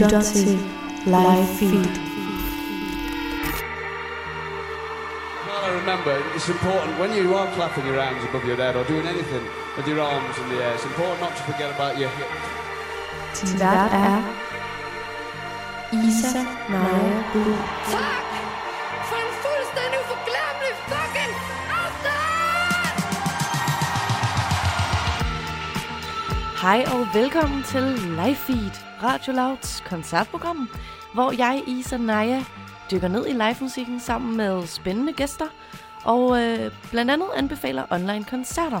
lytter til Live Feed. Well, I remember it's important when you are clapping your hands above your head or doing anything with your arms in the air. It's important not to forget about your hips. Din vært er Isa Naja Blue. Hej og velkommen til Live Feed, Radio Louds koncertprogram, hvor jeg, Isa Naja, dykker ned i livemusikken sammen med spændende gæster og øh, blandt andet anbefaler online koncerter.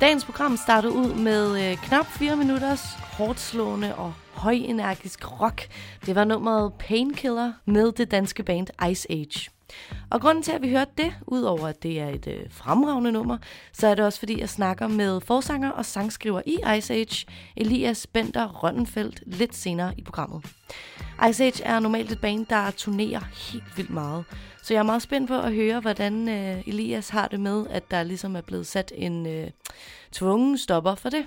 Dagens program starter ud med øh, knap 4 minutters hårdt slående og højenergisk rock. Det var nummeret Painkiller med det danske band Ice Age. Og grunden til, at vi hørte det, udover at det er et øh, fremragende nummer, så er det også fordi, jeg snakker med forsanger og sangskriver i Ice Age, Elias Bender Rønnenfeldt, lidt senere i programmet. Ice Age er normalt et band, der turnerer helt vildt meget. Så jeg er meget spændt på at høre, hvordan øh, Elias har det med, at der ligesom er blevet sat en øh, tvungen stopper for det.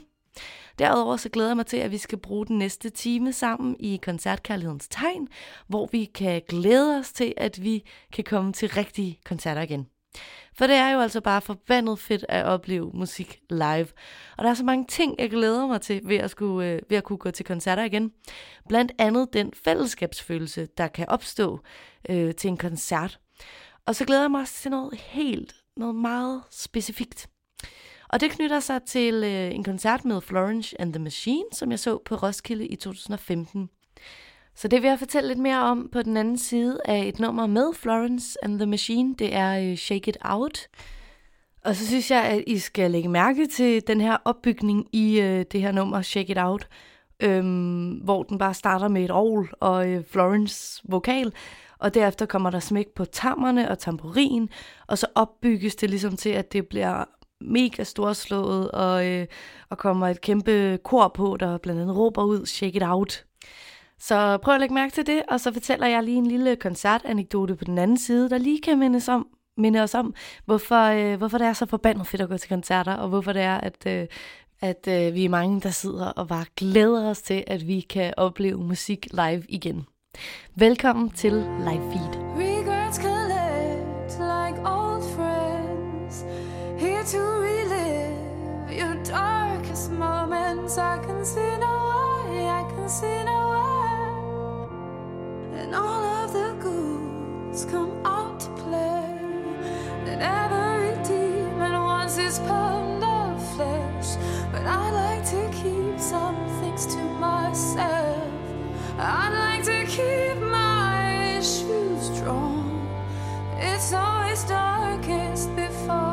Derudover så glæder jeg mig til, at vi skal bruge den næste time sammen i Koncertkærlighedens Tegn, hvor vi kan glæde os til, at vi kan komme til rigtige koncerter igen. For det er jo altså bare forbandet fedt at opleve musik live. Og der er så mange ting, jeg glæder mig til ved at, skulle, øh, ved at kunne gå til koncerter igen. Blandt andet den fællesskabsfølelse, der kan opstå øh, til en koncert. Og så glæder jeg mig også til noget helt, noget meget specifikt. Og det knytter sig til øh, en koncert med Florence and the Machine, som jeg så på Roskilde i 2015. Så det vil jeg fortælle lidt mere om på den anden side af et nummer med Florence and the Machine. Det er øh, Shake It Out. Og så synes jeg, at I skal lægge mærke til den her opbygning i øh, det her nummer, Shake It Out, øhm, hvor den bare starter med et ovl og øh, Florence vokal, og derefter kommer der smæk på tammerne og tamburin, og så opbygges det ligesom til, at det bliver mega storslået, og, øh, og kommer et kæmpe kor på, der blandt andet råber ud, shake it out. Så prøv at lægge mærke til det, og så fortæller jeg lige en lille koncertanekdote på den anden side, der lige kan mindes om, minde os om, hvorfor, øh, hvorfor det er så forbandet fedt at gå til koncerter, og hvorfor det er, at, øh, at øh, vi er mange, der sidder og bare glæder os til, at vi kan opleve musik live igen. Velkommen til Live Feed. I can see no way, I can see no way. And all of the ghouls come out to play. And every demon wants his pound of flesh. But I like to keep some things to myself. I'd like to keep my issues drawn. It's always darkest before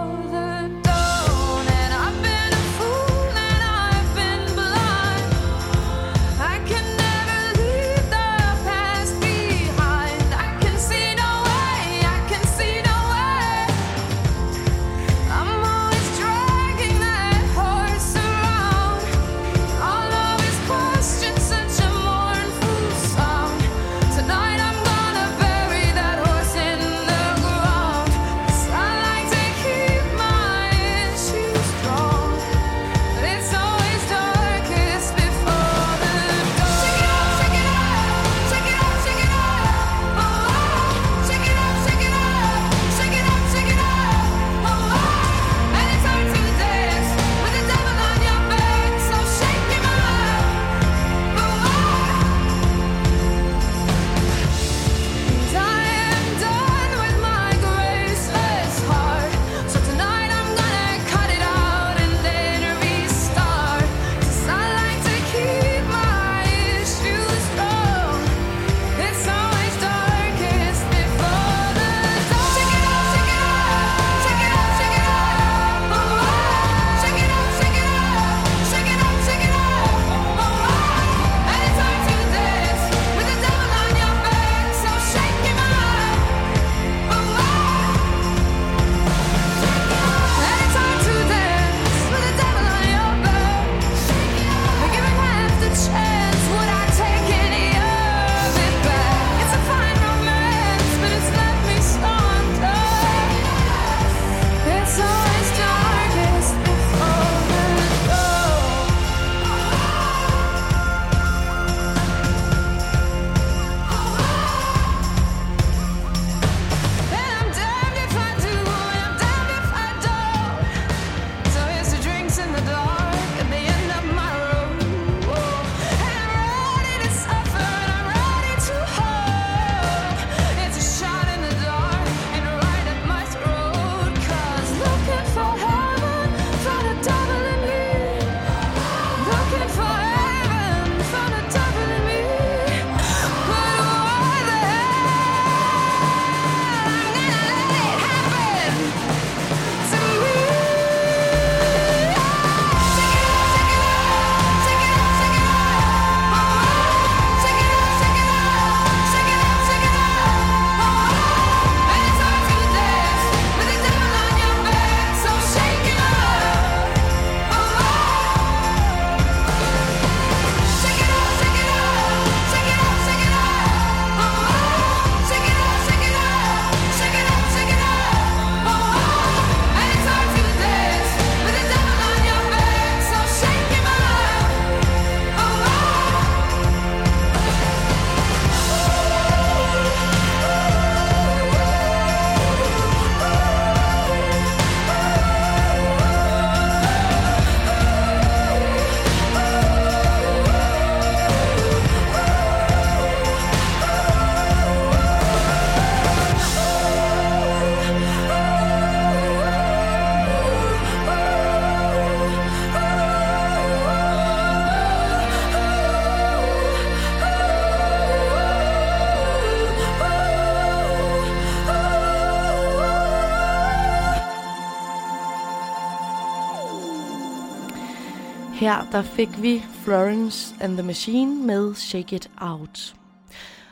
Her der fik vi Florence and the Machine med Shake It Out.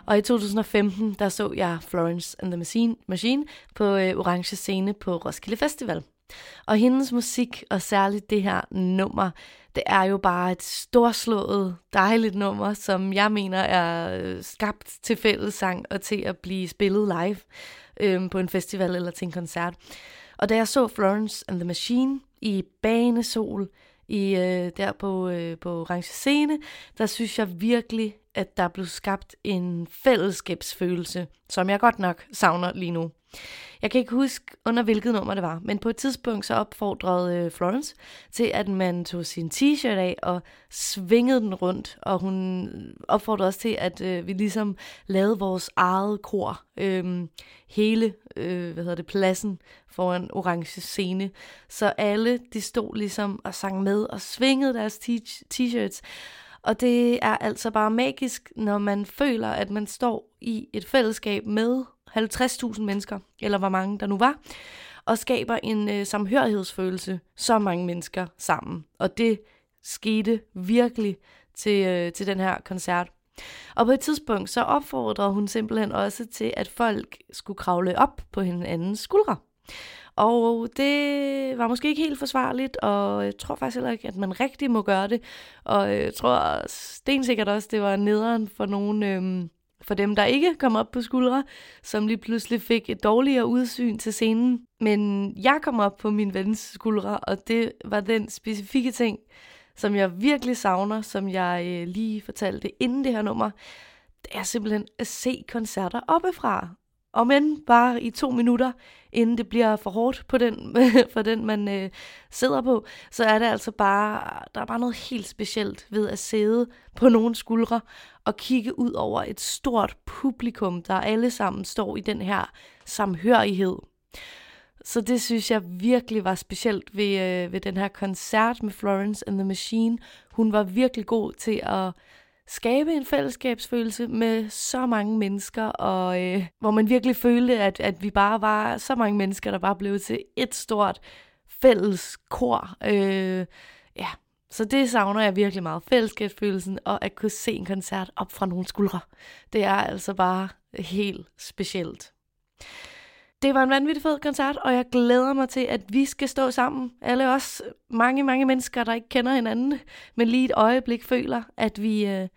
Og i 2015, der så jeg Florence and the Machine, Machine på øh, Orange Scene på Roskilde Festival. Og hendes musik, og særligt det her nummer, det er jo bare et storslået, dejligt nummer, som jeg mener er øh, skabt til fællessang og til at blive spillet live øh, på en festival eller til en koncert. Og da jeg så Florence and the Machine i banesol, i øh, der på, øh, på Orange Scene, der synes jeg virkelig, at der blev skabt en fællesskabsfølelse, som jeg godt nok savner lige nu. Jeg kan ikke huske, under hvilket nummer det var, men på et tidspunkt så opfordrede øh, Florence til, at man tog sin t-shirt af og svingede den rundt, og hun opfordrede også til, at øh, vi ligesom lavede vores eget kor, øh, hele øh, hvad hedder det, pladsen foran orange scene, så alle de stod ligesom og sang med og svingede deres t-shirts, og det er altså bare magisk, når man føler, at man står i et fællesskab med 50.000 mennesker, eller hvor mange der nu var, og skaber en øh, samhørighedsfølelse, så mange mennesker sammen. Og det skete virkelig til, øh, til den her koncert. Og på et tidspunkt så opfordrede hun simpelthen også til, at folk skulle kravle op på hinandens skuldre. Og det var måske ikke helt forsvarligt, og jeg tror faktisk heller ikke, at man rigtig må gøre det. Og jeg tror stensikkert også, det var nederen for nogen, øhm, for dem, der ikke kom op på skuldre, som lige pludselig fik et dårligere udsyn til scenen. Men jeg kom op på min vens skuldre, og det var den specifikke ting, som jeg virkelig savner, som jeg øh, lige fortalte inden det her nummer. Det er simpelthen at se koncerter oppefra. Og men bare i to minutter, inden det bliver for hårdt på den, for den, man øh, sidder på, så er det altså bare, der er bare noget helt specielt ved at sidde på nogle skuldre og kigge ud over et stort publikum, der alle sammen står i den her samhørighed. Så det synes jeg virkelig var specielt ved, øh, ved den her koncert med Florence and the Machine. Hun var virkelig god til at skabe en fællesskabsfølelse med så mange mennesker, og øh, hvor man virkelig følte, at, at vi bare var så mange mennesker, der bare blev til et stort fælles kor. Øh, ja, så det savner jeg virkelig meget. Fællesskabsfølelsen og at kunne se en koncert op fra nogle skuldre. Det er altså bare helt specielt. Det var en vanvittig fed koncert, og jeg glæder mig til, at vi skal stå sammen. Alle os mange, mange mennesker, der ikke kender hinanden, men lige et øjeblik føler, at vi, øh,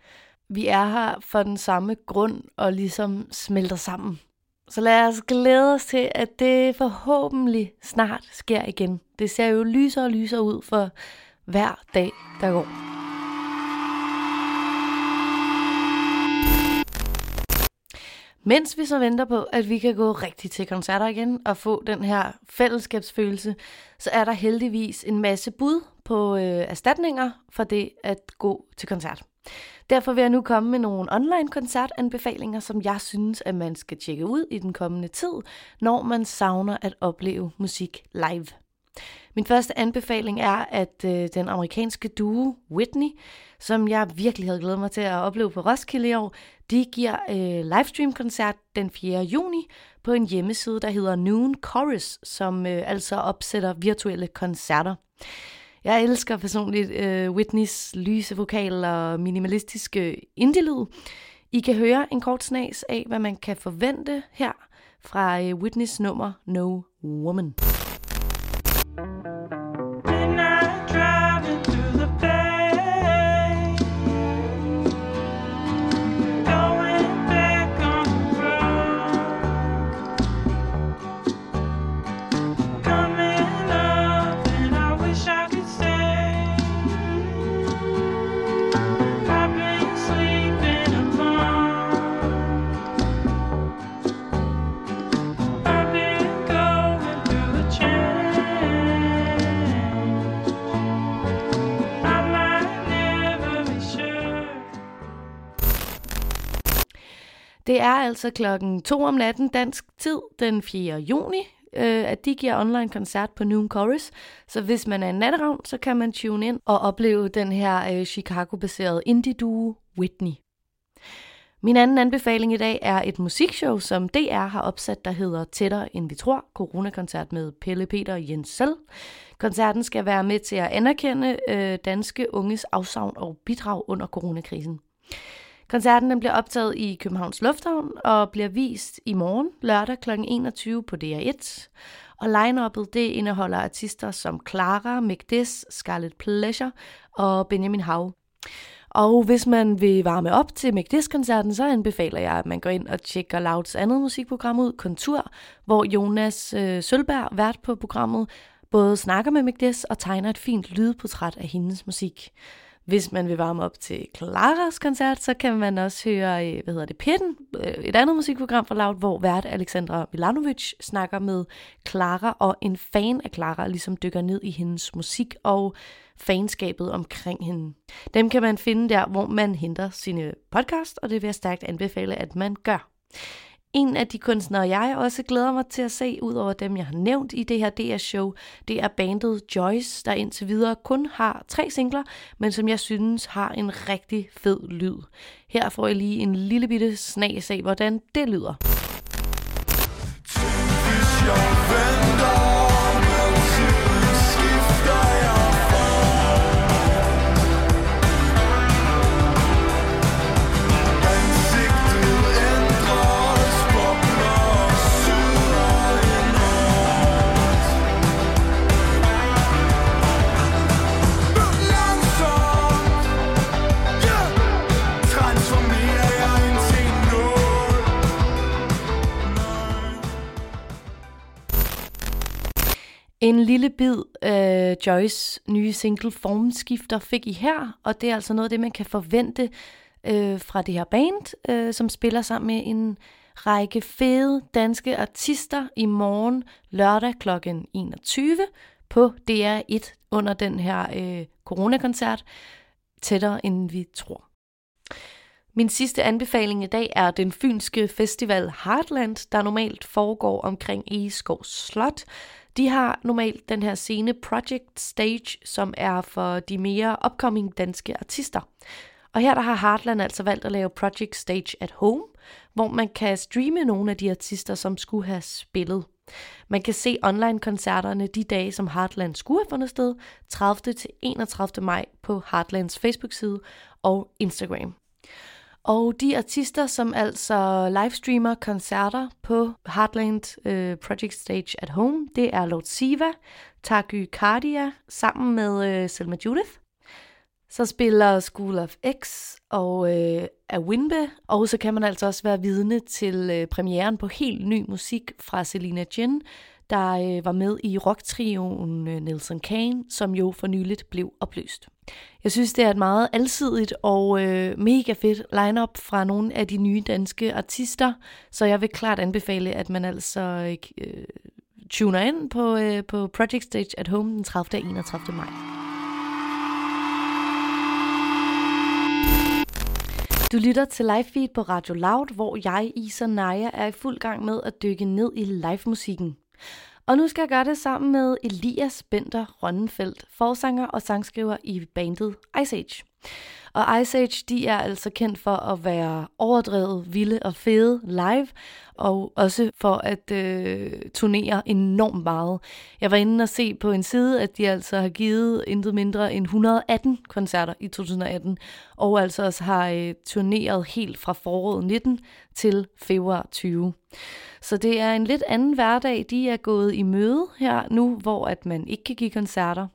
vi er her for den samme grund og ligesom smelter sammen. Så lad os glæde os til, at det forhåbentlig snart sker igen. Det ser jo lysere og lysere ud for hver dag, der går. Mens vi så venter på, at vi kan gå rigtigt til koncerter igen og få den her fællesskabsfølelse, så er der heldigvis en masse bud på øh, erstatninger for det at gå til koncert. Derfor vil jeg nu komme med nogle online koncertanbefalinger, som jeg synes, at man skal tjekke ud i den kommende tid, når man savner at opleve musik live. Min første anbefaling er, at øh, den amerikanske duo Whitney, som jeg virkelig havde glædet mig til at opleve på Roskilde i år, de giver øh, livestream-koncert den 4. juni på en hjemmeside, der hedder Noon Chorus, som øh, altså opsætter virtuelle koncerter. Jeg elsker personligt øh, Whitneys lyse vokal og minimalistiske indie-lyd. I kan høre en kort snas af, hvad man kan forvente her fra øh, Whitneys nummer No Woman. Er altså klokken 2 om natten dansk tid den 4. juni, øh, at de giver online koncert på Noon Chorus. Så hvis man er en natteravn, så kan man tune ind og opleve den her øh, Chicago-baserede indie-duo Whitney. Min anden anbefaling i dag er et musikshow, som DR har opsat, der hedder Tættere end vi tror, coronakoncert med Pelle Peter og Jens Selv. Koncerten skal være med til at anerkende øh, danske unges afsavn og bidrag under coronakrisen. Koncerten den bliver optaget i Københavns Lufthavn og bliver vist i morgen lørdag kl. 21 på DR1. Og line-uppet det indeholder artister som Clara, Megdis, Scarlet Pleasure og Benjamin Hav. Og hvis man vil varme op til McDiss-koncerten, så anbefaler jeg, at man går ind og tjekker Louds andet musikprogram ud, Kontur, hvor Jonas øh, Sølberg, vært på programmet, både snakker med McDiss og tegner et fint lydportræt af hendes musik. Hvis man vil varme op til Claras koncert, så kan man også høre, øh, hvad hedder det, Pitten, øh, et andet musikprogram fra Loud, hvor vært Alexandra Milanovic snakker med Clara, og en fan af Clara ligesom dykker ned i hendes musik og fanskabet omkring hende. Dem kan man finde der, hvor man henter sine podcast, og det vil jeg stærkt anbefale, at man gør. En af de kunstnere, jeg også glæder mig til at se, ud over dem, jeg har nævnt i det her DR-show, det er bandet Joyce, der indtil videre kun har tre singler, men som jeg synes har en rigtig fed lyd. Her får jeg lige en lille bitte snas af, hvordan det lyder. En lille bid af Joyce nye single Formskifter fik I her, og det er altså noget af det, man kan forvente øh, fra det her band, øh, som spiller sammen med en række fede danske artister i morgen lørdag kl. 21 på DR1 under den her øh, coronakoncert, tættere end vi tror. Min sidste anbefaling i dag er den fynske festival Heartland, der normalt foregår omkring Egeskov Slot. De har normalt den her scene Project Stage, som er for de mere upcoming danske artister. Og her der har Heartland altså valgt at lave Project Stage at Home, hvor man kan streame nogle af de artister, som skulle have spillet. Man kan se online-koncerterne de dage, som Heartland skulle have fundet sted, 30. til 31. maj på Heartlands Facebook-side og Instagram. Og de artister, som altså livestreamer koncerter på Heartland øh, Project Stage at Home, det er Lord Siva, Taky Cardia sammen med øh, Selma Judith. Så spiller School of X og øh, Awinbe, og så kan man altså også være vidne til øh, premieren på helt ny musik fra Selina Jin, der øh, var med i rocktrioen øh, Nelson Kane, som jo for nyligt blev opløst. Jeg synes, det er et meget alsidigt og øh, mega fedt lineup fra nogle af de nye danske artister, så jeg vil klart anbefale, at man altså øh, tuner ind på, øh, på Project Stage at Home den 30. og 31. maj. Du lytter til live feed på Radio Loud, hvor jeg, Isa Naja, er i fuld gang med at dykke ned i live-musikken. Og nu skal jeg gøre det sammen med Elias Bender Rønnenfeldt, forsanger og sangskriver i bandet Ice Age. Og Ice Age, de er altså kendt for at være overdrevet, vilde og fede live, og også for at øh, turnere enormt meget. Jeg var inde og se på en side, at de altså har givet intet mindre end 118 koncerter i 2018, og altså også har øh, turneret helt fra foråret 19 til februar 20. Så det er en lidt anden hverdag, de er gået i møde her nu, hvor at man ikke kan give koncerter.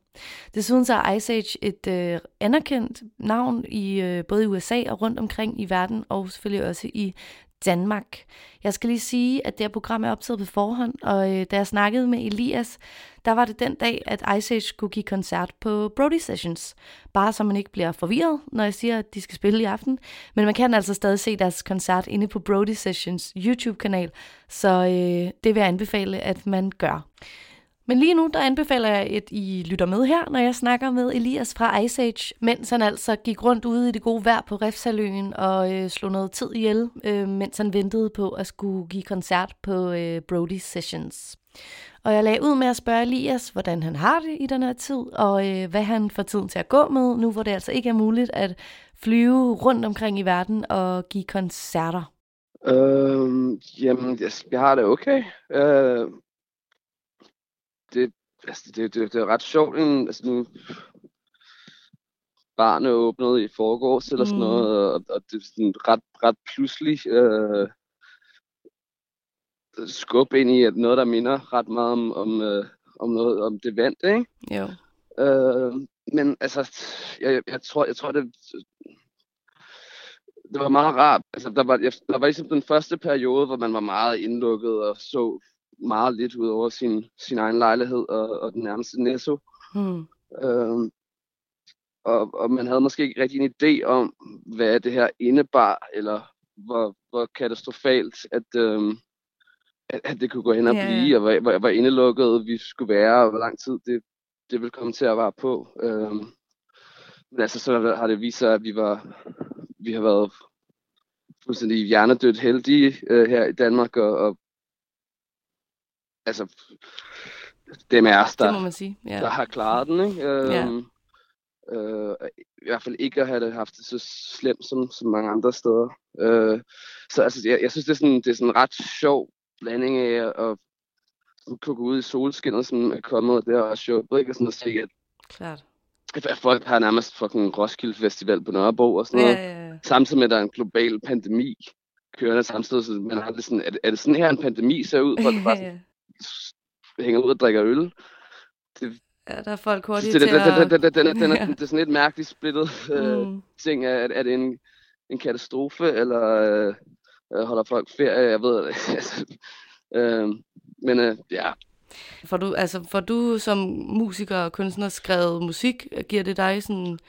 Desuden så er Ice Age et øh, anerkendt navn i øh, både i USA og rundt omkring i verden, og selvfølgelig også i Danmark. Jeg skal lige sige, at det her program er optaget på forhånd, og øh, da jeg snakkede med Elias, der var det den dag, at Ice Age skulle give koncert på Brody Sessions. Bare så man ikke bliver forvirret, når jeg siger, at de skal spille i aften. Men man kan altså stadig se deres koncert inde på Brody Sessions YouTube-kanal, så øh, det vil jeg anbefale, at man gør. Men lige nu, der anbefaler jeg, et, I lytter med her, når jeg snakker med Elias fra Ice Age, mens han altså gik rundt ude i det gode vejr på Refsaløen og øh, slog noget tid ihjel, øh, mens han ventede på at skulle give koncert på øh, Brody Sessions. Og jeg lagde ud med at spørge Elias, hvordan han har det i den her tid, og øh, hvad han får tiden til at gå med, nu hvor det altså ikke er muligt at flyve rundt omkring i verden og give koncerter. Øhm, jamen, jeg, jeg har det okay. Øh, det, altså, det, det, det er ret sjovt. En, altså, nu, barnet åbnede i forgårs eller sådan Mm. noget, og, og det er sådan ret, ret pludselig øh, skub ind i at noget, der minder ret meget om, om, øh, om noget om det vand, ikke? Jo. Øh, men altså, jeg, jeg, jeg tror, jeg tror det, det var meget rart. Altså, der var, jeg, der var ligesom den første periode, hvor man var meget indlukket og så meget lidt ud over sin, sin egen lejlighed og, og den nærmeste netto. Hmm. Øh, og, og man havde måske ikke rigtig en idé om, hvad det her indebar, eller hvor, hvor katastrofalt, at, øhm, at, at det kunne gå hen og ja. blive, og hvor, hvor, hvor indelukket vi skulle være, og hvor lang tid det, det ville komme til at være på. Øhm, men altså, så har det vist sig, at vi, var, vi har været fuldstændig hjernedødt heldige øh, her i Danmark, og, og altså, dem af os, Det der, må man sige. Ja. der har klaret den, ikke? Øhm, Ja. øh, I hvert fald ikke at have det haft det så slemt som, som mange andre steder. Øh, så altså, jeg, jeg synes, det er, sådan, det er sådan en ret sjov blanding af at, at kunne gå ud i solskinnet, som er kommet, og det er også sjovt, ikke? Og sådan at se, at, Klart. at folk har nærmest fucking Roskilde Festival på Nørrebro og sådan Ja, noget. ja, ja. Samtidig med, at der er en global pandemi kørende samtidig, så man har det sådan, er det, er det sådan her en pandemi ser ud, hvor det bare sådan, hænger ud og drikker øl? ja, der er folk hurtigt Det, det, til det, det, at... det, det, det, det, Ja. det er sådan lidt mærkeligt splittet øh, Mm. ting. Er, er det en, en katastrofe, eller øh, holder folk ferie? Jeg ved det. Altså, øh, men øh, ja, Får du, altså, får du som musiker og kunstner skrevet musik? Giver det dig sådan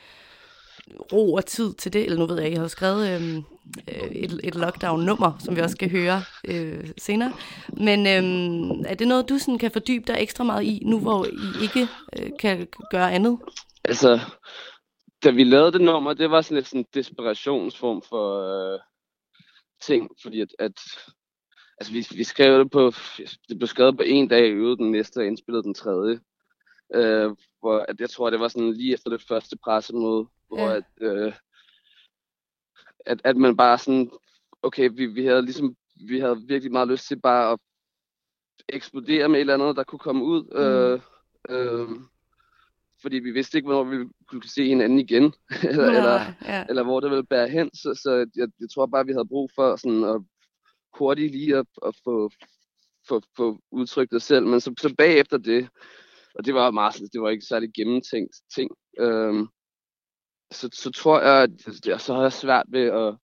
ro og tid til det? Eller nu ved jeg ikke, jeg har skrevet øhm, øh, et, et lockdown-nummer, som vi også skal høre øh, senere. Men øh, er det noget, du sådan kan fordybe dig ekstra meget i, nu hvor I ikke øh, kan gøre andet? altså, da vi lavede det nummer, det var sådan lidt sådan en desperationsform for øh, ting, fordi at, at altså vi, vi skrev det på, det blev skrevet på en dag, øvede den næste og indspillede den tredje. Øh, hvor at jeg tror, det var sådan lige efter det første pressemøde, hvor Ja. at, øh, at, at man bare sådan, okay, vi, vi havde ligesom, vi havde virkelig meget lyst til bare at eksplodere med et eller andet, der kunne komme ud. Øh, øh, fordi vi vidste ikke, hvornår vi kunne se hinanden igen, eller, eller, Nej, ja. eller hvor det ville bære hen. Så, så jeg, jeg tror bare, vi havde brug for sådan at hurtigt lige at, at få, få, få udtrykt det selv. Men så, så bagefter det, og det var meget, det var ikke særlig gennemtænkt ting, øhm, så, så tror jeg, at jeg, så har jeg svært ved at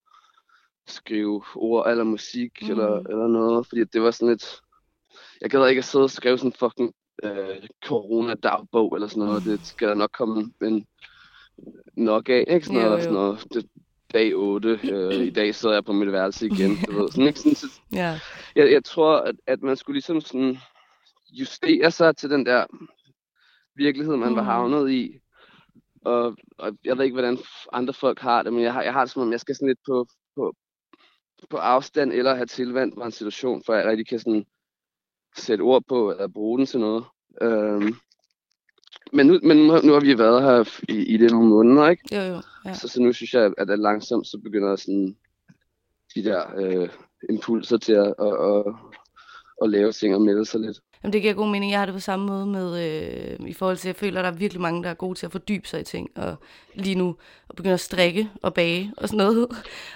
skrive ord eller musik Mm. eller, eller noget, fordi det var sådan lidt, jeg gad ikke at sidde og skrive sådan en fucking øh, corona-dagbog eller sådan noget, det skal der nok komme en nok af, ikke? Sådan Jo, noget, jo. sådan noget det, dag 8, øh, i dag sidder jeg på mit værelse igen, du ved, sådan, ikke? Sådan, så, ja. jeg, jeg tror, at, at man skulle ligesom sådan justere sig til den der virkelighed, man var Mm. havnet i. Og, og jeg ved ikke, hvordan andre folk har det, men jeg har, jeg har det som om, jeg skal sådan lidt på, på, på afstand eller have tilvandt mig en situation, for jeg rigtig kan sådan sætte ord på eller bruge den til noget. Øhm, men nu, men nu, nu har vi været her i, i det nogle måneder, ikke? Jo, jo. Ja. Så, så nu synes jeg, at det langsomt så begynder sådan de der øh, impulser til at, at, at, at lave ting og melde sig lidt. Jamen, det giver god mening. Jeg har det på samme måde med, øh, i forhold til, at jeg føler, at der er virkelig mange, der er gode til at fordybe sig i ting, og lige nu og begynde at strikke og bage og sådan noget.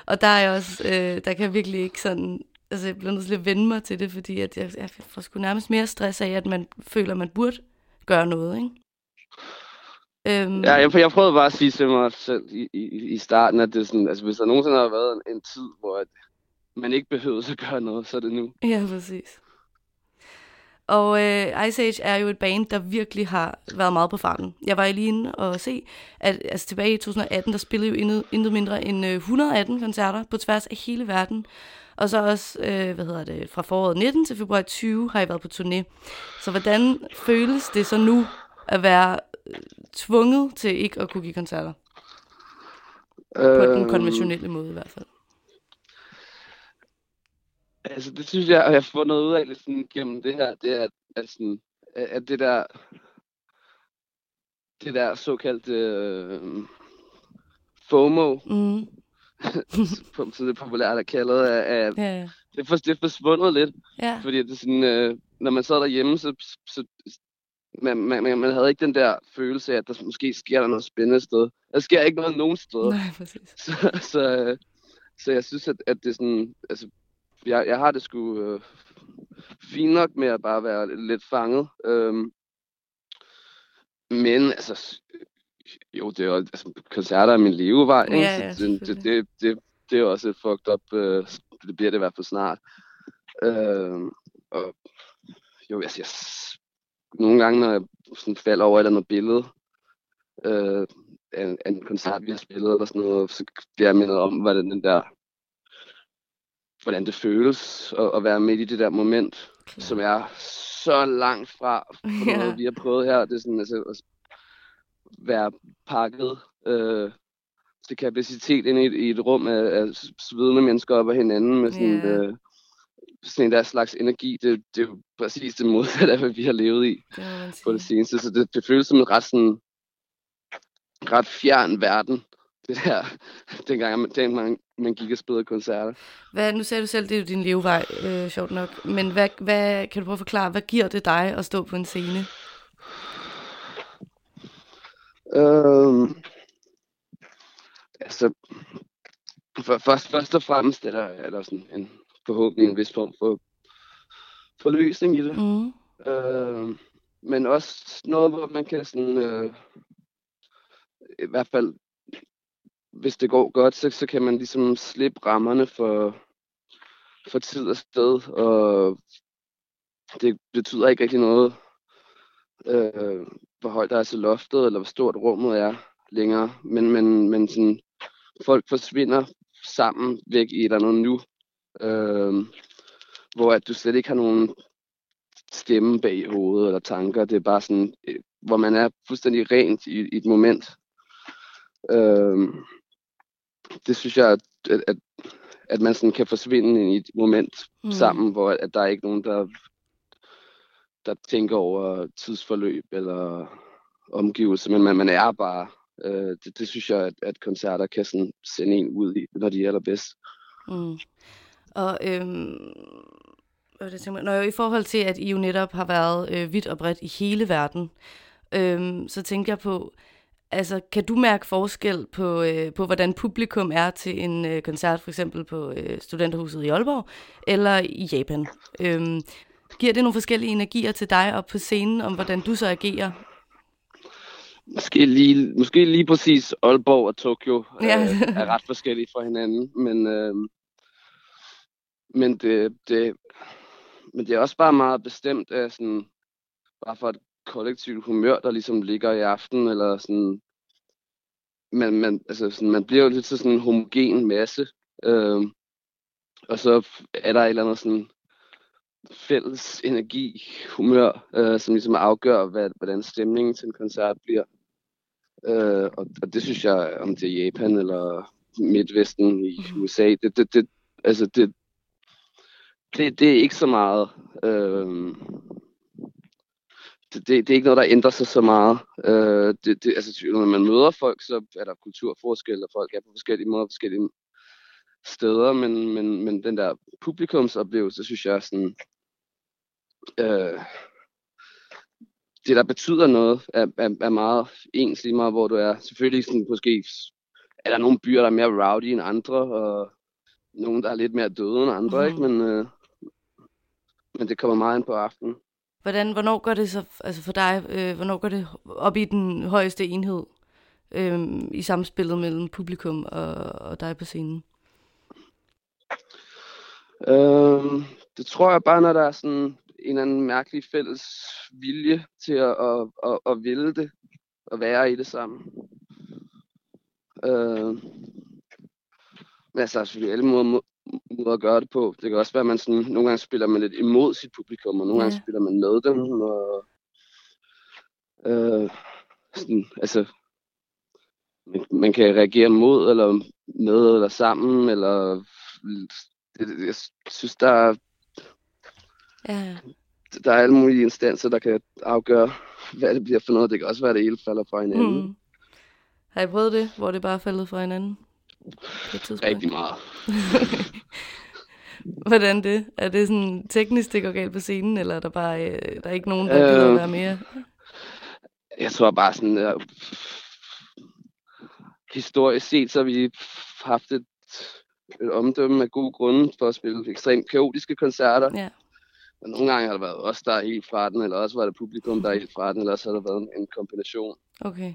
Og der er jeg også, øh, der kan jeg virkelig ikke sådan, altså jeg bliver nødt til at vende mig til det, fordi at jeg, jeg får sgu nærmest mere stress af, at man føler, at man burde gøre noget, ikke? Øhm, Ja, jeg, jeg prøvede bare at sige til mig selv i, i, i starten, at det er sådan, altså hvis der nogensinde har været en, en tid, hvor at man ikke behøvede at gøre noget, så er det nu. Ja, præcis. Og øh, Ice Age er jo et band, der virkelig har været meget på farten. Jeg var lige inde og se, at altså, tilbage i 2018, der spillede jo intet, intet mindre end øh, 118 koncerter på tværs af hele verden. Og så også, øh, hvad hedder det, fra foråret 19 til februar 20 har jeg været på turné. Så hvordan føles det så nu at være øh, tvunget til ikke at kunne give koncerter? På den Øhm, konventionelle måde i hvert fald. Altså det synes jeg, at jeg har fundet ud af lidt sådan, gennem det her, det er, at, at sådan, at, det der, det der såkaldte øh, FOMO, Mm. som det populært er kaldet, er, er, Ja, ja. det, er for, det er forsvundet lidt. ja. Fordi det er sådan, øh, når man sad derhjemme, så, så man, man, man, havde ikke den der følelse af, at der måske sker der noget spændende sted. Der sker ikke noget nogen steder. Nej, præcis. Så, så, øh, så jeg synes, at, at det er sådan, altså, jeg, jeg har det sgu øh, fint nok med at bare være lidt fanget. Øhm, men altså, jo, det er jo, altså, koncerter er min levevej, ikke? Ja, ja, det, det, det, det, det er også et fucked up, øh, det bliver det i hvert fald snart. Øhm, og jo, altså, jeg, nogle gange, når jeg sådan falder over et eller andet billede, øh, af, en- af en koncert, vi har spillet, eller sådan noget, så bliver jeg mindet om, hvordan den der, hvordan det føles at, at være midt i det der moment, Klar. som er så langt fra, fra Ja. noget, vi har prøvet her. Det er sådan, altså, at være pakket øh, til kapacitet ind i et, i et rum af, af svedende mennesker op ad hinanden med sådan, Ja. øh, sådan en der slags energi. Det, det er jo præcis det modsatte af, hvad vi har levet i Det på det seneste. Så det, det føles som en ret, sådan, ret fjern verden, det der, dengang man, dengang man, man gik og spillede koncerter. Hvad, nu sagde du selv, det er jo din levevej, øh, sjovt nok. Men hvad, hvad, kan du prøve at forklare, hvad giver det dig at stå på en scene? Øhm, altså, for, først, først og fremmest er der, er der sådan en forhåbentlig en vis form for forløsning i det. Mm. Øh, men også noget, hvor man kan sådan, øh, i hvert fald, hvis det går godt, så, så kan man ligesom slippe rammerne for, for tid og sted, og det betyder ikke rigtig noget, øh, hvor højt der er til loftet, eller hvor stort rummet er længere, men, men, men sådan, folk forsvinder sammen væk i et eller andet nu, øh, hvor at du slet ikke har nogen stemme bag i hovedet eller tanker. Det er bare sådan, øh, hvor man er fuldstændig rent i, i et moment. Øh, det synes jeg, at, at, at, man sådan kan forsvinde i et moment Mm. mm. sammen, hvor at der er ikke nogen, der, der tænker over tidsforløb eller omgivelser, men man, man er bare. Øh, det, det synes jeg, at, at koncerter kan sådan sende en ud i, når de er allerbedst. Mm. Og øhm, det, jeg mig? Når jo i forhold til, at I jo netop har været øh, vidt og bredt i hele verden, øhm, så tænker jeg på, altså kan du mærke forskel på, øh, på hvordan publikum er til en øh, koncert, for eksempel på øh, Studenterhuset i Aalborg, eller i Japan? Øhm, giver det nogle forskellige energier til dig op på scenen, om hvordan du så agerer? Måske lige, måske lige præcis Aalborg og Tokyo Ja. ja. øh, er ret forskellige fra hinanden, men, øh, men, det, det, men det er også bare meget bestemt af sådan, bare for et kollektivt humør, der ligesom ligger i aften, eller sådan, man, man, altså sådan, man bliver jo lidt til sådan en homogen masse, øh, og så er der et eller andet sådan fælles energi, humør, øh, som ligesom afgør, hvad, hvordan stemningen til en koncert bliver. Øh, og, og det synes jeg, om det er Japan eller Midtvesten i USA, det, det, det, altså det, det, det er ikke så meget. Øh, det, det, er ikke noget, der ændrer sig så meget. Øh, det, det, altså, når man møder folk, så er der kulturforskel, og folk er på forskellige måder forskellige steder, men, men, men den der publikumsoplevelse, synes jeg er sådan, øh, det der betyder noget, er, er, er meget ens lige meget, hvor du er. Selvfølgelig sådan, måske er der nogle byer, der er mere rowdy end andre, og nogle, der er lidt mere døde end andre, Mhm. ikke? Men, øh, men det kommer meget ind på aftenen. Hvordan, hvornår går det så, altså for dig, øh, hvornår går det op i den højeste enhed øh, i samspillet mellem publikum og, og dig på scenen? Øhm, det tror jeg bare, når der er sådan en eller anden mærkelig fælles vilje til at, at, at, at ville det, og være i det sammen. Øhm, men altså, der er selvfølgelig alle måder, må- måder at gøre det på. Det kan også være, at man sådan, nogle gange spiller man lidt imod sit publikum, og nogle gange Ja. spiller man med dem. Og, øh, sådan, altså, man, man kan reagere mod, eller med, eller sammen, eller det, det- jeg synes, der er Ja, der er alle mulige instanser, der kan afgøre, hvad det bliver for noget. Det kan også være, at det hele falder fra hinanden. Mm. Har I prøvet det, hvor det bare er faldet fra hinanden? På et tidspunkt? Rigtig meget. Hvordan det? Er det sådan teknisk, det går galt på scenen, eller er der bare øh, der er ikke nogen, der øh... gider Øh. være mere? Jeg tror bare sådan, uh, historisk set, så har vi haft et, et omdømme af gode grunde for at spille ekstremt kaotiske koncerter. Ja. Og nogle gange har der været os, der er helt fra den, eller også var det publikum, der er helt fra den, eller også har der været en, en kombination. Okay.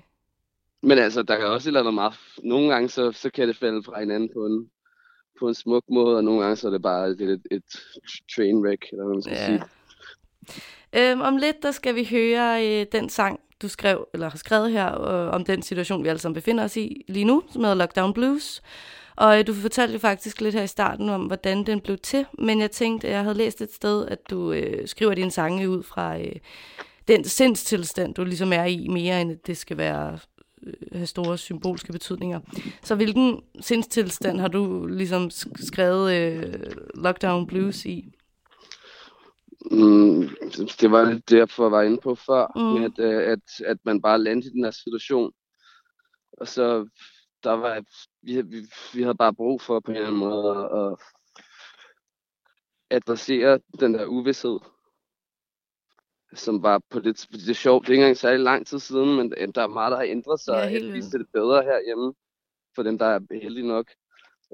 Men altså, der kan også et eller andet meget... Nogle gange, så, så kan det falde fra hinanden på en, på en smuk måde, og nogle gange, så er det bare et, et, et train wreck, eller hvad man skal Ja. sige. Øhm, om lidt, der skal vi høre øh, den sang, du skrev, eller har skrevet her, øh, om den situation, vi alle sammen befinder os i lige nu, som hedder Lockdown Blues. Og øh, du fortalte jo faktisk lidt her i starten om, hvordan den blev til, men jeg tænkte, jeg havde læst et sted, at du øh, skriver dine sange ud fra øh, den sindstilstand, du ligesom er i, mere end at det skal være have store symbolske betydninger. Så hvilken sindstilstand har du ligesom sk- skrevet øh, Lockdown Blues i? Mm, det var lidt derfor, jeg var inde på før, Mm. med at, øh, at, at man bare landede i den her situation. Og så, der var, vi, vi, vi havde bare brug for på en eller anden måde at, at adressere den der uvidshed, som var på det, det er sjovt, det er ikke engang særlig lang tid siden, men der er meget, der har ændret sig, Ja, vildt. ser det bedre herhjemme, for dem, der er heldige nok.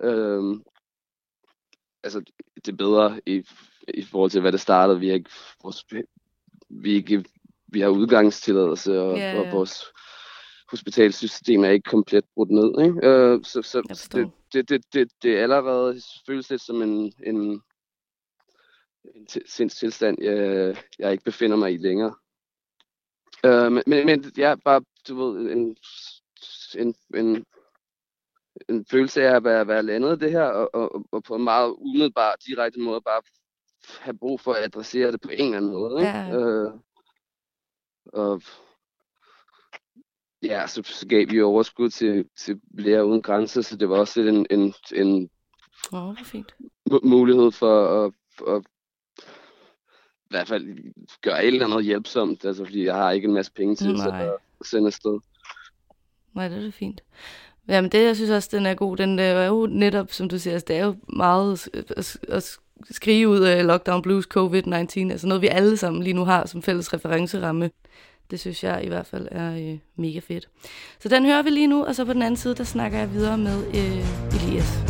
Øhm, altså, det er bedre i, i forhold til, hvad det startede. Vi har ikke, vores, vi, er ikke, vi har udgangstilladelse, og, yeah. og vores hospitalsystem er ikke komplet brudt ned. Ikke? Øh, så så det, det, det, det, det er allerede føles lidt som en, en, en til- sindstilstand, jeg, jeg ikke befinder mig i længere. Øh, men, men, er bare, du ved, en, en, en, en følelse af at være, være landet det her, og, og, og på en meget umiddelbar, direkte måde bare have brug for at adressere det på en eller anden måde. Ikke? Ja. Øh, og ja, så, så gav vi overskud til, til Læger Uden Grænser, så det var også lidt en, en, en hvor fint. mu- mulighed for at, at i hvert fald gøre et eller andet hjælpsomt, altså fordi jeg har ikke en masse penge til at sende afsted. Nej, det er da fint. Jamen det, jeg synes også, den er god, den øh, er jo netop, som du siger, altså, det er jo meget at, at, at skrive ud af Lockdown Blues COVID-19, altså noget, vi alle sammen lige nu har som fælles referenceramme. Det synes jeg i hvert fald er øh, mega fedt. Så den hører vi lige nu, og så på den anden side, der snakker jeg videre med øh, Elias.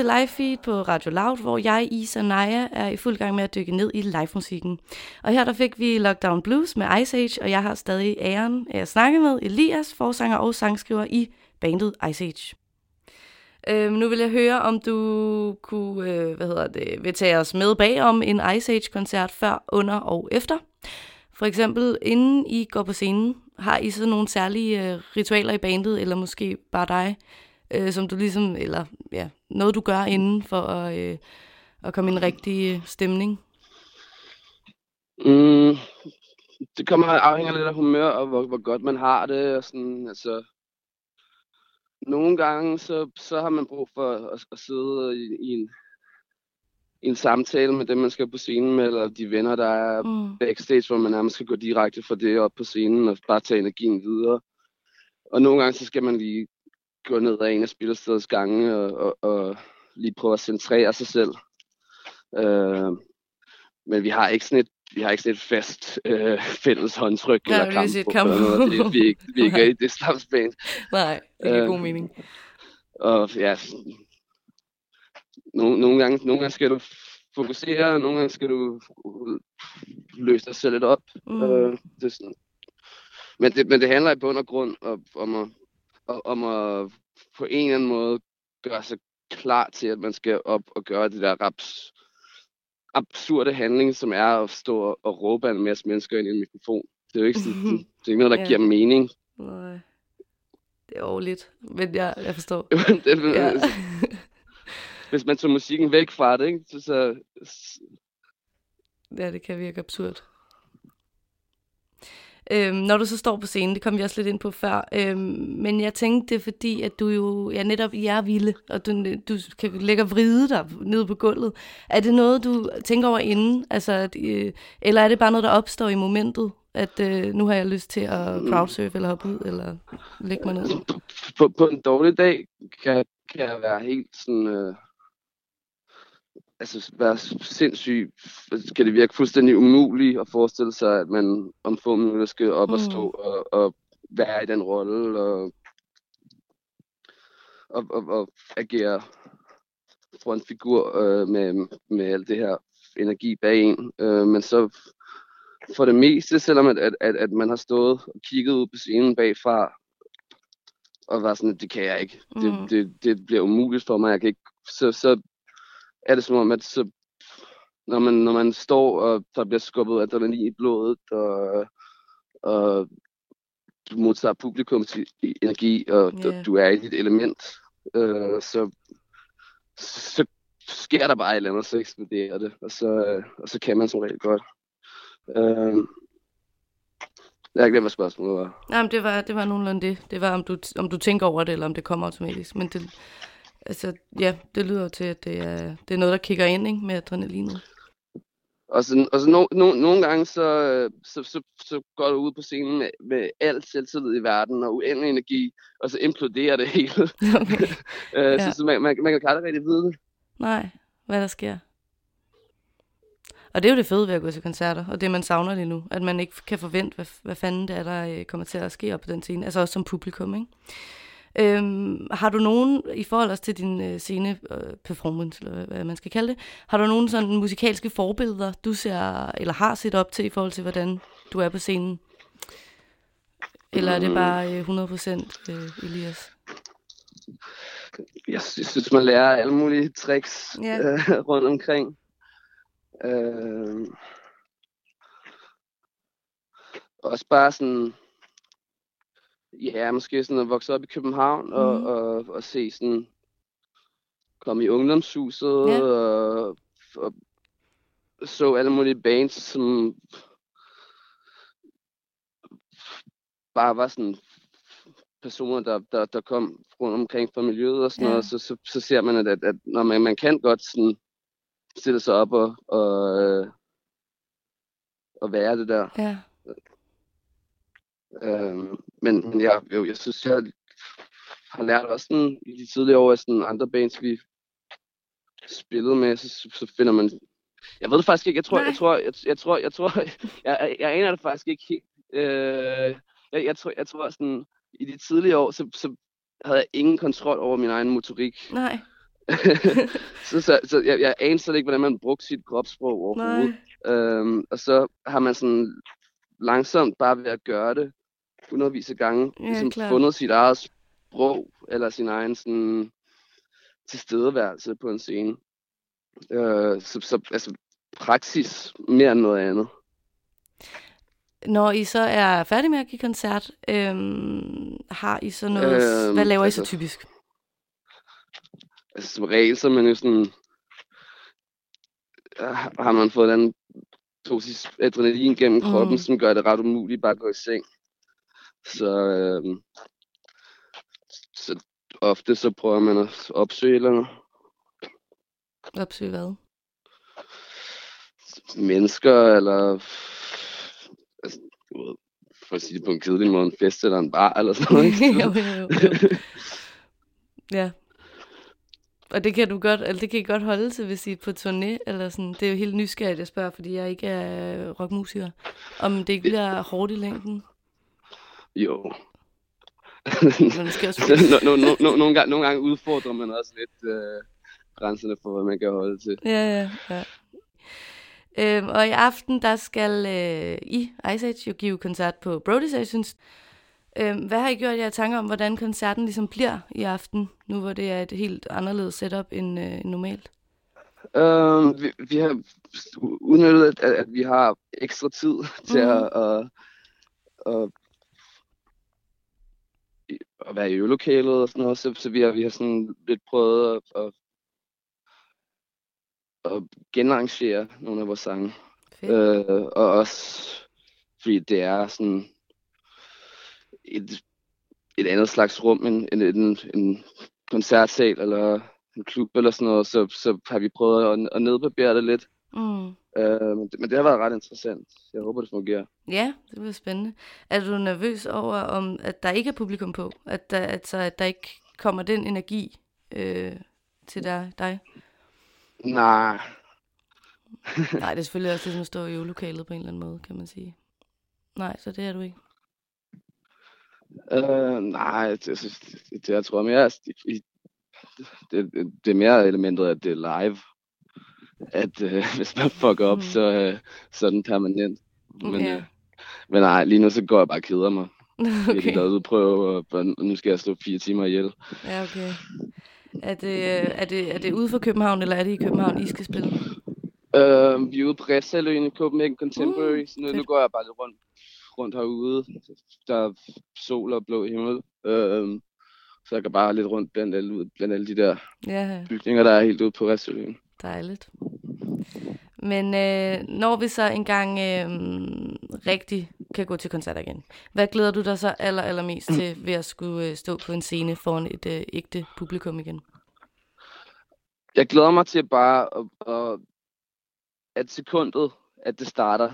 Til live feed på Radio Loud, hvor jeg, Isa Naja, er i fuld gang med at dykke ned i live-musikken. Og her der fik vi Lockdown Blues med Ice Age, og jeg har stadig æren af at snakke med Elias, forsanger og sangskriver i bandet Ice Age. Øhm, nu vil jeg høre, om du kunne, øh, hvad hedder det, vil tage os med bag om en Ice Age-koncert før, under og efter. For eksempel, inden I går på scenen, har I så nogle særlige øh, ritualer i bandet, eller måske bare dig, øh, som du ligesom, eller ja, noget du gør inden for at, øh, at komme i en rigtig øh, stemning? Mm, det kommer afhænger lidt af humør og hvor, hvor godt man har det. Og sådan, altså, nogle gange så, så har man brug for at, at sidde i, i, en, i en samtale med dem, man skal på scenen med, eller de venner, der er Mm. backstage, hvor man nærmest skal gå direkte fra det op på scenen og bare tage energien videre. Og nogle gange så skal man lige gå ned ad en af spillestedets gange og, og, og lige prøve at centrere sig selv. Øh, men vi har ikke sådan et, vi har ikke sådan et fast øh, fælles håndtryk Ja, eller sige et kamp. noget. Det, vi, er ikke, vi er ikke i det slags band. Nej, det giver Øh, god mening. Og ja, nogle, nogle, gange, nogle gange skal du fokusere, og nogle gange skal du løse dig selv lidt op. Mm. Øh, det er sådan. Men, det, men det handler i bund og grund om, om, at, om at på en eller anden måde gøre sig klar til, at man skal op og gøre det der raps, absurde handling, som er at stå og, råbe en masse mennesker ind i en mikrofon. Det er jo ikke, sådan, det, det er ikke noget, der Ja. giver mening. Nej. Det er overligt, men jeg, jeg forstår. det, Ja. ja. Hvis man tager musikken væk fra det, ikke? Så, så, ja, det kan virke absurd. Øhm, når du så står på scenen, det kom vi også lidt ind på før, øhm, men jeg tænkte det er fordi, at du jo ja, netop I er vilde, og du, du kan lægge og vride dig ned på gulvet. Er det noget, du tænker over inden? Altså, at, øh, eller er det bare noget, der opstår i momentet? At øh, nu har jeg lyst til at crowdsurfe eller hoppe ud, eller lægge mig ned? på, på en dårlig dag kan, kan jeg være helt sådan... Øh, altså være sindssyg. Kan det virke fuldstændig umuligt at forestille sig, at man om få minutter skal op mm. og Mm. stå og, og være i den rolle og, og, og, og agere frontfigur øh, med, med alt det her energi bag en. Øh, men så for det meste, selvom at, at, at, at man har stået og kigget ud på scenen bagfra, og var sådan, at det kan jeg ikke. Mm. Det, det, det bliver umuligt for mig. Jeg kan ikke. Så, så er det som om, at så, når, man, når man står, og der bliver skubbet adrenalin i blodet, og, og du modtager publikums energi, og yeah. du er i dit element, øh, så, så sker der bare et eller andet, så eksploderer det, og så, og så kan man som regel godt. Øh, jeg har glemt, hvad spørgsmålet var. Nej, men det var, det var nogenlunde det. Det var, om du, om du tænker over det, eller om det kommer automatisk. Men det, altså, ja, det lyder til, at det er, det er noget, der kigger ind ikke, med adrenalinet. Og så, og så no, no, nogle gange, så, så, så, så går du ud på scenen med, med al selvtillid i verden og uendelig energi, og så imploderer det hele. Okay. øh, Ja. Så, så man, man, man kan aldrig rigtig vide det. Nej, hvad der sker. Og det er jo det fede ved at gå til koncerter, og det man savner lige nu, at man ikke kan forvente, hvad, hvad fanden det er, der øh, kommer til at ske op på den scene, altså også som publikum, ikke? Øhm, har du nogen, i forhold til din øh, scene øh, performance, eller hvad- man skal kalde det, har du nogen sådan musikalske forbilleder, du ser, eller har set op til, i forhold til, hvordan du er på scenen? Eller er det bare øh, 100% øh, Elias? Jeg sy- synes, man lærer alle mulige tricks Ja. øh, rundt omkring. Øh, også bare sådan, ja, måske sådan at vokse op i København og, Mhm. og, og se sådan, komme i ungdomshuset Ja. og, og så alle mulige bands, som bare var sådan personer, der, der, der kom rundt omkring fra miljøet og sådan Ja. noget, så, så, så ser man, at, at, at når man, man kan godt sådan stille sig op og, og, og være det der. Ja. Øhm, men, men jeg, jo, jeg synes, jeg har lært også sådan, i de tidligere år, at sådan andre bands, vi spillede med, så, så, finder man... Jeg ved det faktisk ikke. Jeg tror, Nej. jeg tror, jeg, jeg tror, jeg tror, jeg, jeg, jeg aner det faktisk ikke helt. Øh, jeg, jeg, tror, jeg tror sådan, i de tidligere år, så, så havde jeg ingen kontrol over min egen motorik. Nej. så, så, så jeg, jeg anede slet ikke, hvordan man brugte sit kropssprog overhovedet. Øhm, og så har man sådan langsomt bare ved at gøre det, hundredvis af gange, Ja, ligesom klart. fundet sit eget sprog, eller sin egen sådan, tilstedeværelse på en scene. Øh, så, så altså, praksis mere end noget andet. Når I så er færdige med at give koncert, øhm, har I så noget... Øhm, hvad laver I så altså- typisk? Altså som regel, så er man jo sådan, øh, har man fået en anden dosis adrenalin gennem kroppen, Mm. som gør det ret umuligt bare at gå i seng. Så, øh, så ofte så prøver man at opsøge eller andet. Opsøge hvad? mennesker, eller altså, du ved, for at sige det på en kedelig måde, en fest eller en bar, eller sådan noget. ikke? jo, jo, jo, jo. Ja. Og det kan du godt, altså det kan I godt holde til, hvis I er på turné, eller sådan. Det er jo helt nysgerrigt, jeg spørger, fordi jeg ikke er rockmusiker. Om det ikke bliver hårdt i længden. Jo. Men skal også Så no, no, no, no, nogle, gange, nogle gange udfordrer man også lidt øh, grænserne for, hvad man kan holde til. Ja, ja, ja. Øhm, og i aften, der skal øh, I, Ice Age, jo give koncert på Brody Sessions. Øhm, hvad har I gjort jer tanker om, hvordan koncerten ligesom bliver i aften, nu hvor det er et helt anderledes setup end, øh, normalt? Øh, vi, vi har udnyttet, at, at vi har ekstra tid til Mhm. at, at, at, at være i øvelokalet og sådan noget, så, så vi har, vi har sådan lidt prøvet at, at, at genarrangere nogle af vores sange. Fedt. Øh, og også fordi det er sådan et, et andet slags rum end, end, end en koncertsal eller en klub eller sådan noget, så, så har vi prøvet at, at nedbarbere det lidt. Mm. Øh, men, det, men det har været ret interessant. Jeg håber, det fungerer. Ja, det bliver spændende. Er du nervøs over, om at der ikke er publikum på? At der, altså, at der ikke kommer den energi øh, til dig? dig? Nej, Nej, det er selvfølgelig også ligesom at stå i øvelokalet på en eller anden måde, kan man sige. Nej, så det er du ikke. øh, nej det, det, det, jeg tror mere, det, det, det er mere elementet, at det er live. At øh, hvis man fucker op, Mm. så, øh, så er den permanent. Men, Ja. øh, men nej, lige nu så går jeg bare og keder mig. okay. Jeg er prøve, og nu skal jeg stå fire timer ihjel. Ja, okay. Er det, er, det, er det ude for København, eller er det i København, I skal spille? Øh, vi er ude på Restsaløen i Copenhagen Contemporary, Uh, så nu, fedt. nu går jeg bare lidt rundt, rundt herude. Der er sol og blå himmel. Øh, så jeg kan bare lidt rundt blandt alle, blandt alle de der Ja, bygninger, der er helt ude på Restsaløen. Dejligt. Men øh, når vi så engang øh, rigtig kan gå til koncert igen, hvad glæder du dig så aller, allermest til ved at skulle øh, stå på en scene foran et øh, ægte publikum igen? Jeg glæder mig til bare at, at, at sekundet, at det starter,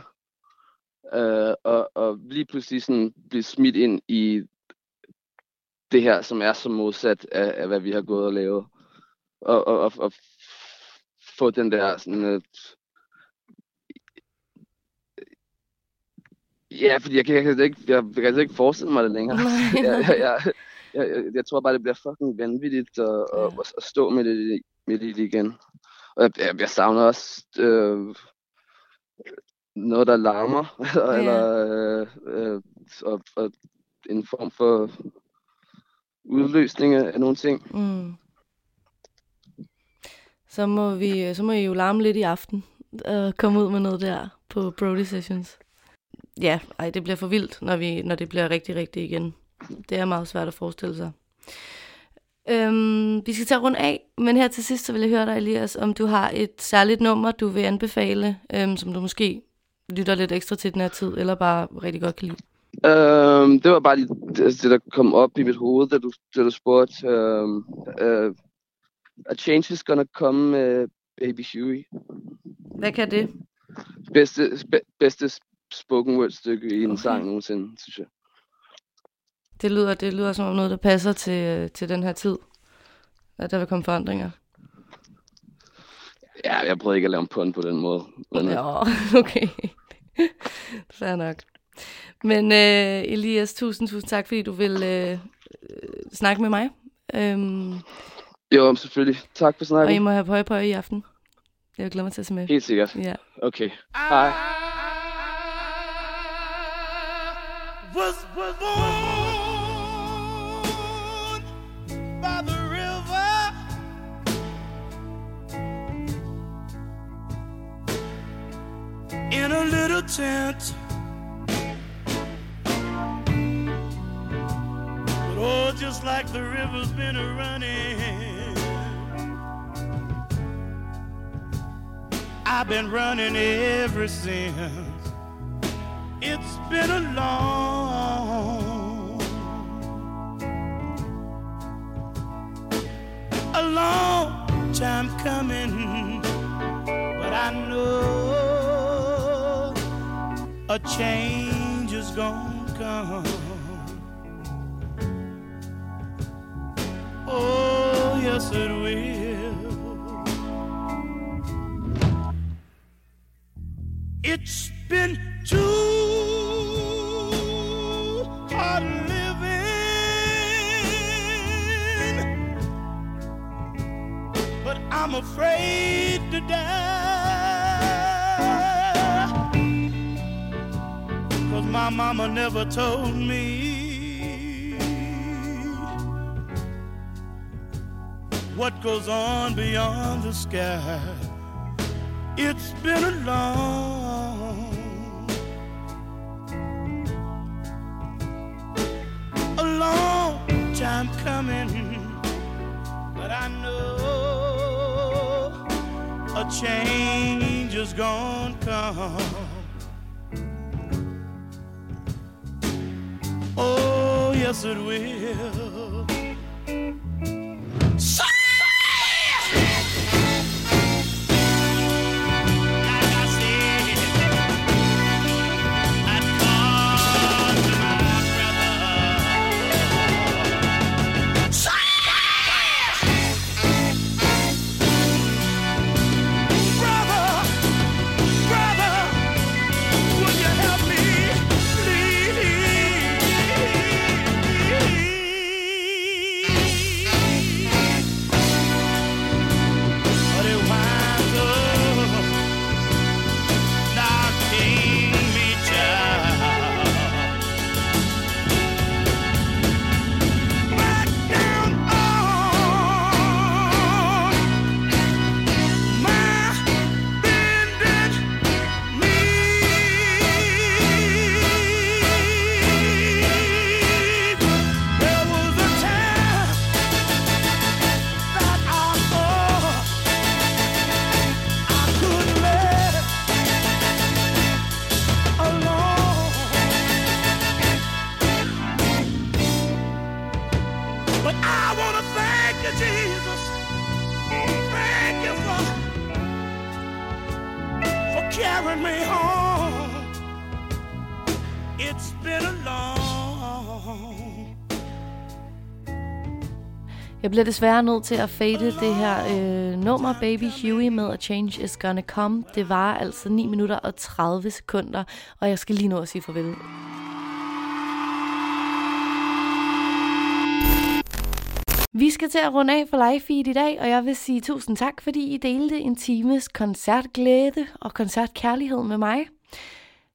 øh, og, og lige pludselig sådan blive smidt ind i det her, som er så modsat af, af hvad vi har gået og lavet. Og, og, og, og få den der sådan... Øh, ja, fordi jeg kan, jeg kan, ikke, jeg, jeg kan ikke forestille mig det længere. Jeg, jeg, jeg, jeg, jeg, tror bare, det bliver fucking vanvittigt at, Ja. at, at stå med det, med det igen. Og jeg, jeg, jeg savner også øh, noget, der larmer, Ja. eller øh, øh, og, og en form for udløsning af nogle ting. Mm. Så må vi, så må I jo larme lidt i aften og komme ud med noget der på Brody Sessions. Ja, ej, det bliver for vildt, når, vi, når det bliver rigtig, rigtig igen. Det er meget svært at forestille sig. Øhm, vi skal tage rundt af, men her til sidst, så vil jeg høre dig, Elias, om du har et særligt nummer, du vil anbefale, øhm, som du måske lytter lidt ekstra til den her tid, eller bare rigtig godt kan lide. Øhm, det var bare det, det, der kom op i mit hoved, da du, da du spurgte. Øhm, øh, A Change is Gonna Come med Baby Huey. Hvad kan det? Bedste, spe, bedste spoken word stykke i en Okay. sang nogensinde, synes jeg. Det lyder, det lyder som om noget, der passer til, øh, til den her tid. At der vil komme forandringer. Ja, jeg prøvede ikke at lave en pun på den måde. Men, øh, Ja, okay. Fair nok. Men øh, Elias, tusind, tusind tak, fordi du vil øh, øh, snakke med mig. Øhm, Jo, selvfølgelig. Tak for Og I snakken. må have pøje på i aften. Jeg glæder mig til at se med. Helt sikkert. Ja. Okay. Hej. was was born by the river. In a little tent. But oh, just like the river's been a running. I've been running ever since. It's been a long, a long time coming, but I know a change is gonna come. Oh, yes, it will. It's been too hard living, but I'm afraid to die. Cause my mama never told me what goes on beyond the sky. It's been a long, change is gonna come. Oh, yes, it will. Jeg bliver desværre nødt til at fade det her øh, nummer, Baby Huey, med A Change Is Gonna Come. Det var altså 9 minutter og 30 sekunder, og jeg skal lige nå at sige farvel. Vi skal til at runde af for live feed i dag, og jeg vil sige tusind tak, fordi I delte en times koncertglæde og koncertkærlighed med mig.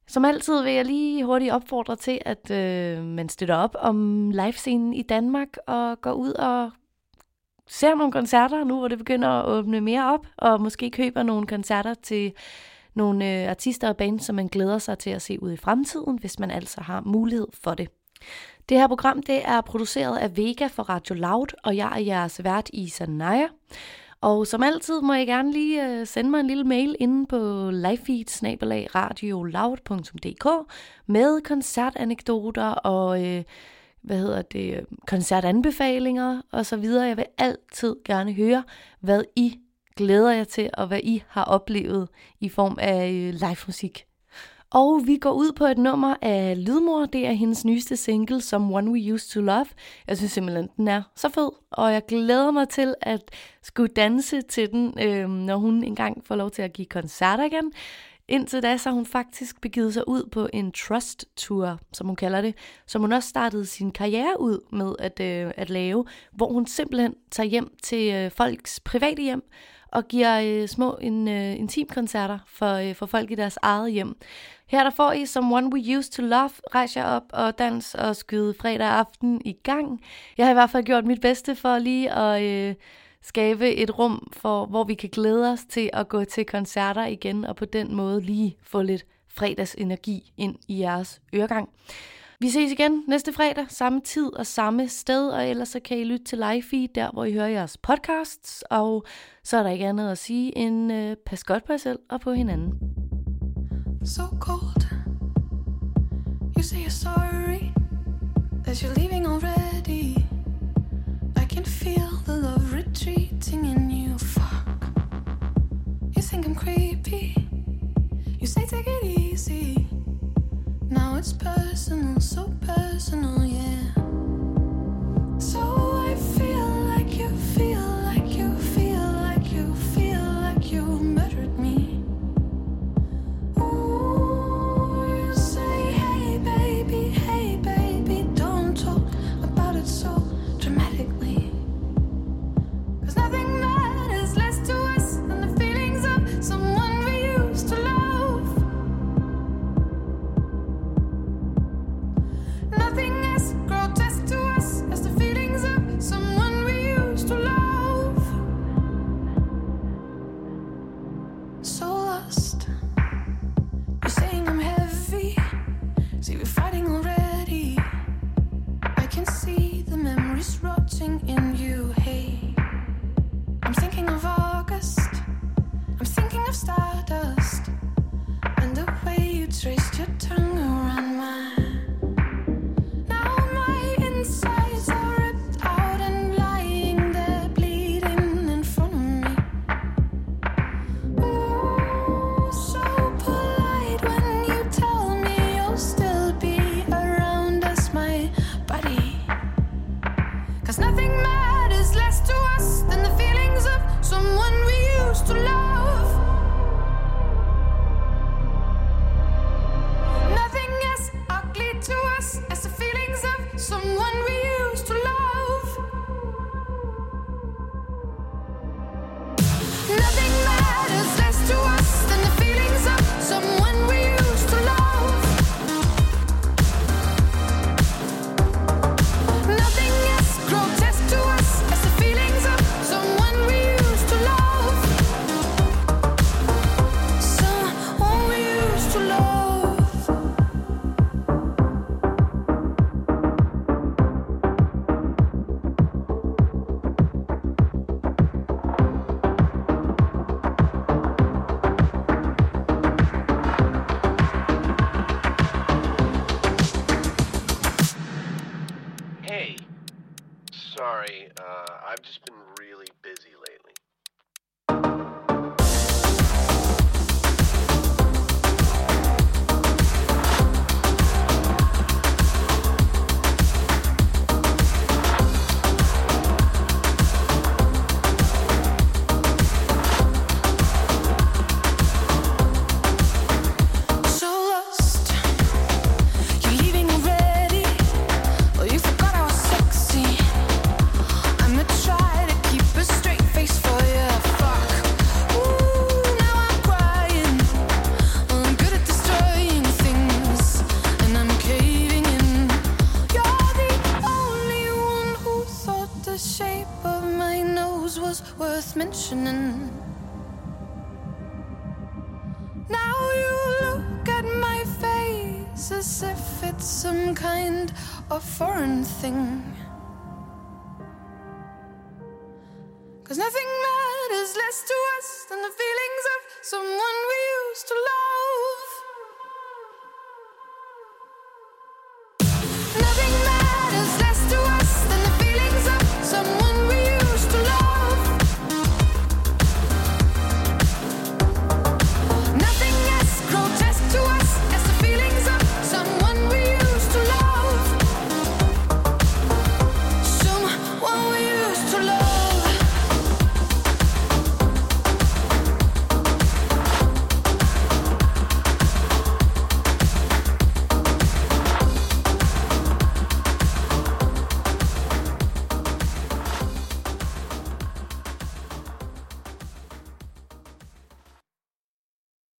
Som altid vil jeg lige hurtigt opfordre til, at øh, man støtter op om livescenen i Danmark og går ud og ser nogle koncerter nu, hvor det begynder at åbne mere op, og måske køber nogle koncerter til nogle øh, artister og bands, som man glæder sig til at se ud i fremtiden, hvis man altså har mulighed for det. Det her program det er produceret af Vega for Radio Loud, og jeg er jeres vært Isa Naja. Og som altid må jeg gerne lige øh, sende mig en lille mail inde på livefeed radioloud.dk med koncertanekdoter og øh, hvad hedder det, øh, koncertanbefalinger og så videre. Jeg vil altid gerne høre, hvad I glæder jer til, og hvad I har oplevet i form af øh, live musik. Og vi går ud på et nummer af Lydmor. Det er hendes nyeste single, som One We Used to Love. Jeg synes simpelthen, den er så fed, og jeg glæder mig til at skulle danse til den, øh, når hun engang får lov til at give koncerter igen. Indtil da så hun faktisk begivet sig ud på en trust tour, som hun kalder det, som hun også startede sin karriere ud med at, øh, at lave, hvor hun simpelthen tager hjem til øh, folks private hjem og giver øh, små en, øh, intimkoncerter for, øh, for folk i deres eget hjem. Her der får I Someone We Used To Love, rejse jer op og dans og skyde fredag aften i gang. Jeg har i hvert fald gjort mit bedste for lige at øh, skabe et rum, for, hvor vi kan glæde os til at gå til koncerter igen, og på den måde lige få lidt fredagsenergi ind i jeres øregang. Vi ses igen næste fredag, samme tid og samme sted, og ellers så kan I lytte til live feed, der hvor I hører jeres podcasts, og så er der ikke andet at sige end øh, pas godt på jer selv og på hinanden. so cold. You say you're sorry that you're leaving already. Can feel the love retreating in you. Fuck. You think I'm creepy. You say take it easy. Now it's personal, so personal, yeah. So I feel like you feel